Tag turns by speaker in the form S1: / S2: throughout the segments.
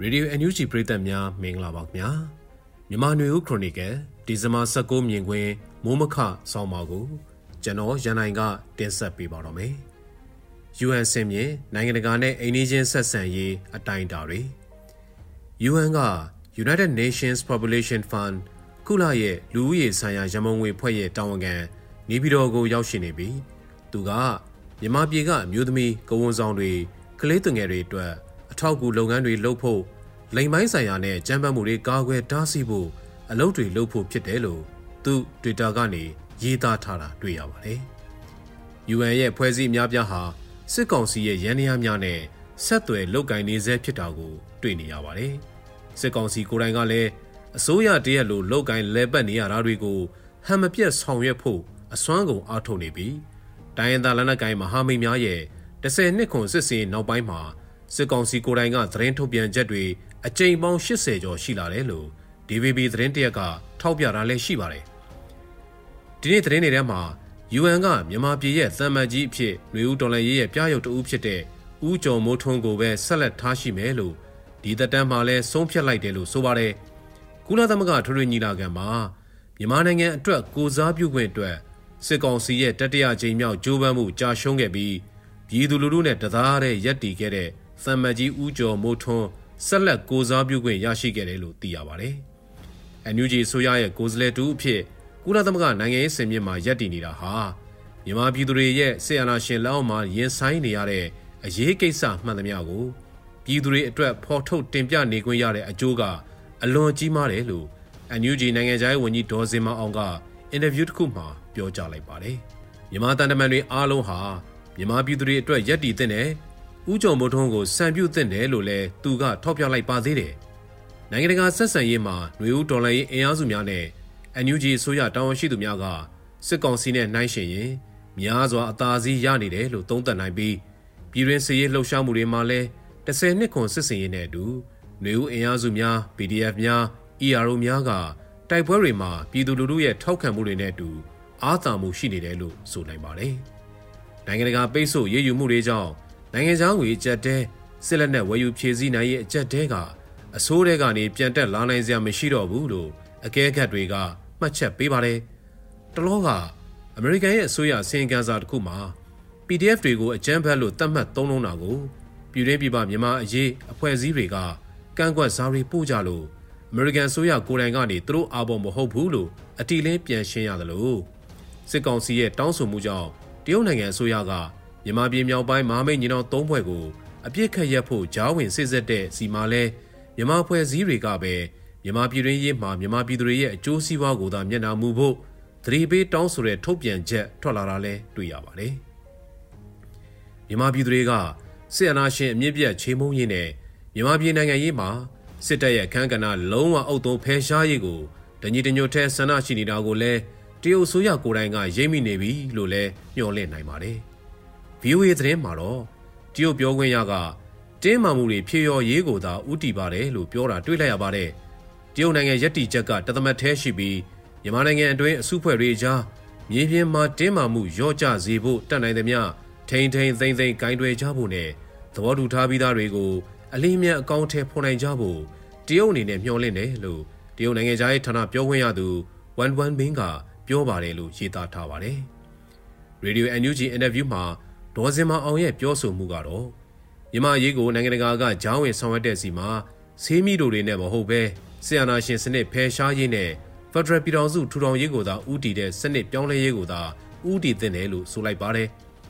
S1: ရေဒီယို NUG ပရိသတ်များမင်္ဂလာပါခင်ဗျာမြန်မာနွေဦးခရိုနီကယ်ဒီဇင်ဘာ16မြင်ကွင်းမိုးမခဆောင်းပါကိုကျွန်တော်ရန်နိုင်ကတင်ဆက်ပေးပါတော့မယ် UN စင်မြေနိုင်ငံတကာနဲ့အိန္ဒိချင်းဆက်ဆံရေးအတိုင်းအတာတွေ UN က United Nations Population Fund ကုလရဲ့လူဦးရေဆိုင်ရာရမုံငွေဖွဲ့ရဲ့တာဝန်ခံနေပြည်တော်ကိုရောက်ရှိနေပြီးသူကမြန်မာပြည်ကအမျိုးသမီးကဝန်ဆောင်တွေကလေးသူငယ်တွေအတွက်အ ထောက်အကူလုပ်ငန်းတွေလုပ်ဖို့လိမ်ပိုင်းဆိုင်ရာနဲ့ကြမ်းပမ်းမှုတွေကာကွယ်တားဆီးဖို့အလုပ်တွေလုပ်ဖို့ဖြစ်တယ်လို့သူ Twitter ကနေရေးသားထားတာတွေ့ရပါတယ်။ UN ရဲ့ဖွဲ့စည်းအများပြားဟာစစ်ကောင်စီရဲ့ရန်ရာများနဲ့ဆက်သွယ်လုပ်ကင်နေဆဲဖြစ်တာကို တွေ့နေရပါတယ်။စစ်ကောင်စီကိုယ်တိုင်ကလည်းအစိုးရတရက်လိုလောက်ကင်လဲပတ်နေရတာတွေကိုဟန်မပြတ်ဆောင်ရွက်ဖို့အစွမ်းကုန်အားထုတ်နေပြီးတိုင်းရင်းသားလက်နက်ကိုင်မဟာမိတ်များရဲ့10နှစ်ခွန်စစ်စင်နောက်ပိုင်းမှာ စစ်ကောင်စီကိုယ်တိုင်ကသတင်းထုတ်ပြန်ချက်တွေအကြိမ်ပေါင်း80ကျော်ရှိလာတယ်လို့ DVB သတင်းတရက်ကထောက်ပြတာလည်းရှိပါတယ်။ဒီနေ့သတင်းတွေထဲမှာ UN ကမြန်မာပြည်ရဲ့သံမတ်ကြီးအဖြစ်ຫນွေဦးတော်လှန်ရေးရဲ့ပြရုပ်တဦးဖြစ်တဲ့ဦးကျော်မိုးထွန်းကိုပဲဆက်လက်ထားရှိမယ်လို့ဒီသက်တမ်းမှာလည်းဆုံးဖြတ်လိုက်တယ်လို့ဆိုပါတယ်။ကုလသမဂ္ဂထွေထွေညီလာခံမှာမြန်မာနိုင်ငံအတွက်ကိုစားပြုခွင့်အတွက်စစ်ကောင်စီရဲ့တတိယကြိမ်မြောက်ကြိုးပမ်းမှုကြာရှုံးခဲ့ပြီးပြည်သူလူထုနဲ့တသားတည်းရက်တီခဲ့တဲ့ သံမတ်ကြီးဦးကျော်မိုးထွန်းဆက်လက်ကိုစားပြုခွင့်ရရှိခဲ့တယ်လို့သိရပါတယ်။ NUG ဆိုရရဲ့ကိုယ်စားလှယ်တူအဖြစ်ကုလသမဂ္ဂနိုင်ငံရေးစင်မြင့်မှာရက်တီနေတာဟာမြန်မာပြည်သူတွေရဲ့ဆေးအာဏာရှင်လက်အောက်မှာရင်ဆိုင်နေရတဲ့အရေးကိစ္စမှန်သမျှကိုပြည်သူတွေအတွက်ဖော်ထုတ်တင်ပြနေခွင့်ရတဲ့အကျိုးကအလွန်ကြီးမားတယ်လို့ NUG နိုင်ငံခြားရေးဝန်ကြီးဒေါ်စင်မအောင်ကအင်တာဗျူးတစ်ခုမှာပြောကြားလိုက်ပါတယ်။မြန်မာတန်တမန်တွေအားလုံးဟာမြန်မာပြည်သူတွေအတွက်ယက်တီတဲ့နဲ့ ဦးကျော်မိုးထွန်းကိုစံပြုတဲ့တယ်လို့လည်းသူကထောက်ပြလိုက်ပါသေးတယ်။နိုင်ငံတကာဆက်ဆံရေးမှာຫນွေဦးဒေါ်လာရေးအင်အားစုများနဲ့ NUG အစိုးရတာဝန်ရှိသူများကစစ်ကောင်စီနဲ့နှိုင်းယှဉ်ရင်များစွာအသာစီးရနေတယ်လို့သုံးသပ်နိုင်ပြီးပြည်တွင်းစစ်ရေးလှုပ်ရှားမှုတွေမှာလည်း10နှစ်ခွန်စစ်စင်ရေးနဲ့အတူຫນွေဦးအင်အားစုများ PDF များ ERO များကတိုက်ပွဲတွေမှာပြည်သူလူထုရဲ့ထောက်ခံမှုတွေနဲ့အတူအားသာမှုရှိနေတယ်လို့ဆိုနိုင်ပါတယ်။နိုင်ငံတကာပိတ်ဆို့ရေးယူမှုတွေကြောင့် နိုင်ငံခြားငွေအကျပ်တဲစစ်လက်နက်ဝယ်ယူဖြည့်ဆည်းနိုင်ရေးအကျပ်တဲကအစိုးရကနေပြန်တက်လာနိုင်စရာမရှိတော့ဘူးလို့အကဲခတ်တွေကမှတ်ချက်ပေးပါတယ်။တလောကအမေရိကန်ရဲ့အစိုးရစီရင်ကန်စာတစ်ခုမှာ PDF တွေကိုအကြမ်းဖက်လို့သတ်မှတ်သုံးလုံးတာကိုပြည်တွင်းပြည်ပမြန်မာအရေးအဖွဲ့အစည်းတွေကကန့်ကွက်စားတွေပို့ကြလို့အမေရိကန်ဆိုရကိုယ်တိုင်ကနေသူတို့အာဘော်မဟုတ်ဘူးလို့အတီလင်းပြန်ရှင်းရတယ်လို့စစ်ကောင်စီရဲ့တောင်းဆိုမှုကြောင့်တရုတ်နိုင်ငံအစိုးရက မြန်မာပြည်မြောက်ပိုင်းမဟာမိတ်ညီနောင်သုံးဖွဲ့ကိုအပြစ်ခတ်ရက်ဖို့ဂျားဝင်စစ်ဆက်တဲ့စီမာလဲမြန်မာဖွဲ့စည်းတွေကပဲမြန်မာပြည်တွင်းရေးမှာမြန်မာပြည်သူတွေရဲ့အကျိုးစီးပွားကိုသာမျက်နှာမူဖို့သတိပေးတောင်းဆိုတဲ့ထုတ်ပြန်ချက်ထွက်လာတာလဲတွေ့ရပါတယ်။မြန်မာပြည်သူတွေကစစ်အာဏာရှင်အမြင့်ပြတ်ချေမှုန်းရေးနဲ့မြန်မာပြည်နိုင်ငံရေးမှာစစ်တပ်ရဲ့အခမ်းကဏ္ဍလုံးဝအုပ်သုံးဖယ်ရှားရေးကိုတညီတညွတ်ထဲဆန္ဒရှိနေတာကိုလည်းတရုတ်ဆိုရကိုယ်တိုင်ကရိပ်မိနေပြီလို့လည်းညှော်လင့်နိုင်ပါတယ်။ VOA သတင်းမှာတော့တရုတ်ပြောခွင့်ရကတင်းမာမှုတွေဖြေလျော်ရေးကိုသာဥတီပါတယ်လို့ပြောတာတွေ့လိုက်ရပါတယ်။တရုတ်နိုင်ငံယက်တီချက်ကတသမတ်သေးရှိပြီးမြန်မာနိုင်ငံအတွင်းအစုဖွဲ့တွေကြားမြေပြင်မှာတင်းမာမှုရော့ကျစေဖို့တတ်နိုင်သမျှထိန်ထိန်သိမ့်သိမ့်ဂိုင်းတွေကြဖို့နဲ့သဘောတူထားပြီးသားတွေကိုအလေးမြတ်အကောင့်ထဲဖော်နိုင်ကြဖို့တရုတ်အနေနဲ့မျှော်လင့်တယ်လို့တရုတ်နိုင်ငံသားရဲ့ဌာနပြောခွင့်ရသူဝန်ဝန်ဘင်းကပြောပါတယ်လို့ရေးသားထားပါတယ်။ Radio NUG အင်တာဗျူးမှာ ဒေါ်စင်မအောင်ရဲ့ပြောဆိုမှုကတော့မြန်မာရေးကိုနိုင်ငံတကာကဂျောင်းဝင်ဆောင်ရွက်တဲ့စီမှာဆေးမီတို့တွေနဲ့မဟုတ်ပဲဆီယနာရှင်စနစ်ဖယ်ရှားရေးနဲ့ဖက်ဒရယ်ပြည်ထောင်စုထူထောင်ရေးကိုသာဥတီတဲ့စနစ်ပြောင်းလဲရေးကိုသာဥတီသင့်တယ်လို့ဆိုလိုက်ပါတယ်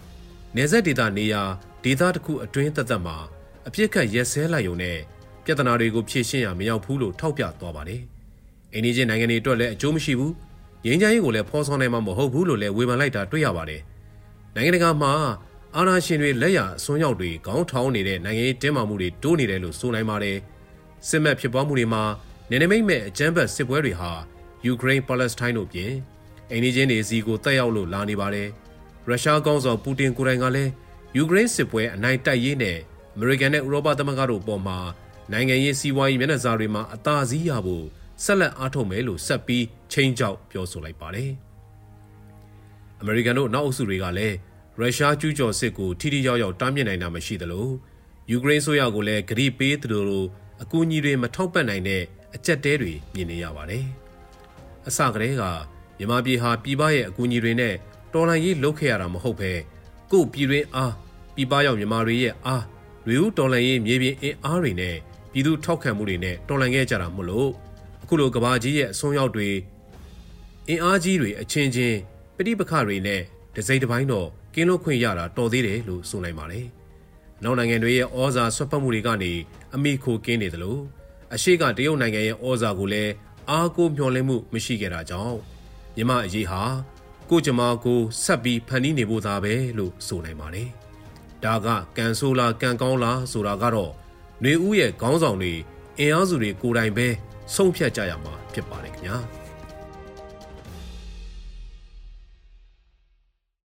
S1: ။နေဆက်ဒေတာနေရာဒေသတစ်ခုအတွင်းသက်သက်မှာအပြစ်ခတ်ရက်စဲလိုက်ုံနဲ့ပြဿနာတွေကိုဖြေရှင်းရမရောက်ဘူးလို့ထောက်ပြသွားပါတယ်။အိန္ဒိချင်းနိုင်ငံတွေအတွက်လည်းအကျိုးမရှိဘူး။ငြိမ်းချမ်းရေးကိုလည်းဖော်ဆောင်နိုင်မှာမဟုတ်ဘူးလို့လည်းဝေဖန်လိုက်တာတွေ့ရပါတယ်။နိုင်ငံတကာမှာ အာဏာရှင်တွေလက်ရအစွန်းရောက်တွေခေါင်းထောင်နေတဲ့နိုင်ငံရေးတင်းမာမှုတွေတိုးနေတယ်လို့ဆိုနိုင်ပါတယ်။စစ်မှတ်ဖြစ်ပွားမှုတွေမှာနေနေမိတ်မဲ့အကြမ်းဖက်စစ်ပွဲတွေဟာယူကရိန်းပါလက်စတိုင်းတို့ပြင်အိန္ဒိချင်းတွေစီကိုတက်ရောက်လို့လာနေပါတယ်။ရုရှားကောင်းဆောင်ပူတင်ကိုယ်တိုင်ကလည်းယူကရိန်းစစ်ပွဲအနိုင်တိုက်ရေးနဲ့အမေရိကန်နဲ့ဥရောပသမဂ္ဂတို့ပေါ်မှာနိုင်ငံရေးစီးပွားရေးမျက်နှာစာတွေမှာအသာစီးရဖို့ဆက်လက်အားထုတ်မယ်လို့ဆက်ပြီးချိန်ချောက်ပြောဆိုလိုက်ပါတယ်။အမေရိကန်တို့နောက်အုပ်စုတွေကလည်း ရုရှားကျူးကျော်စစ်ကိုထိထိရောက်ရောက်တားမြစ်နိုင်တာမရှိသလိုယူကရိန်းဆိုရကိုလည်းဂရိပေးသူတို့အကူအညီတွေမထောက်ပံ့နိုင်တဲ့အကြက်တဲတွေမြင်နေရပါတယ်။အစကတည်းကမြန်မာပြည်ဟာပြည်ပရဲ့အကူအညီတွေနဲ့တော်လှန်ရေးလုပ်ခဲ့ရတာမဟုတ်ပဲကို့ပြည်တွင်းအားပြည်ပရောက်မြန်မာတွေရဲ့အားလူဦးတော်လှန်ရေးမြေပြင်အင်အားတွေနဲ့ပြည်သူထောက်ခံမှုတွေနဲ့တော်လှန်ခဲ့ကြတာမို့လို့အခုလိုကဘာကြီးရဲ့အစွန်းရောက်တွေအင်အားကြီးတွေအချင်းချင်းပဋိပက္ခတွေနဲ့ဒစိမ့်တစ်ပိုင်းတော့ ကင်းလွတ်ခွင့်ရတာတော်သေးတယ်လို့ဆိုနိုင်ပါတယ်။နောက်နိုင်ငံတွေရဲ့ဩဇာဆွတ်ဖက်မှုတွေကနေအမိခိုကင်းနေသလိုအရှိကတရုတ်နိုင်ငံရဲ့ဩဇာကိုလည်းအားကိုးမျှော်လင့်မှုမရှိခဲ့တာကြောင့်မြမအရေးဟာကိုကြမာကိုဆက်ပြီးဖန်တီးနေဖို့သာပဲလို့ဆိုနိုင်ပါတယ်။ဒါကကန်ဆိုးလားကန်ကောင်းလားဆိုတာကတော့ຫນွေဦးရဲ့ခေါင်းဆောင်တွေအင်အားစုတွေကိုယ်တိုင်ပဲဆုံးဖြတ်ကြရမှာဖြစ်ပါတယ်ခင်ဗျာ။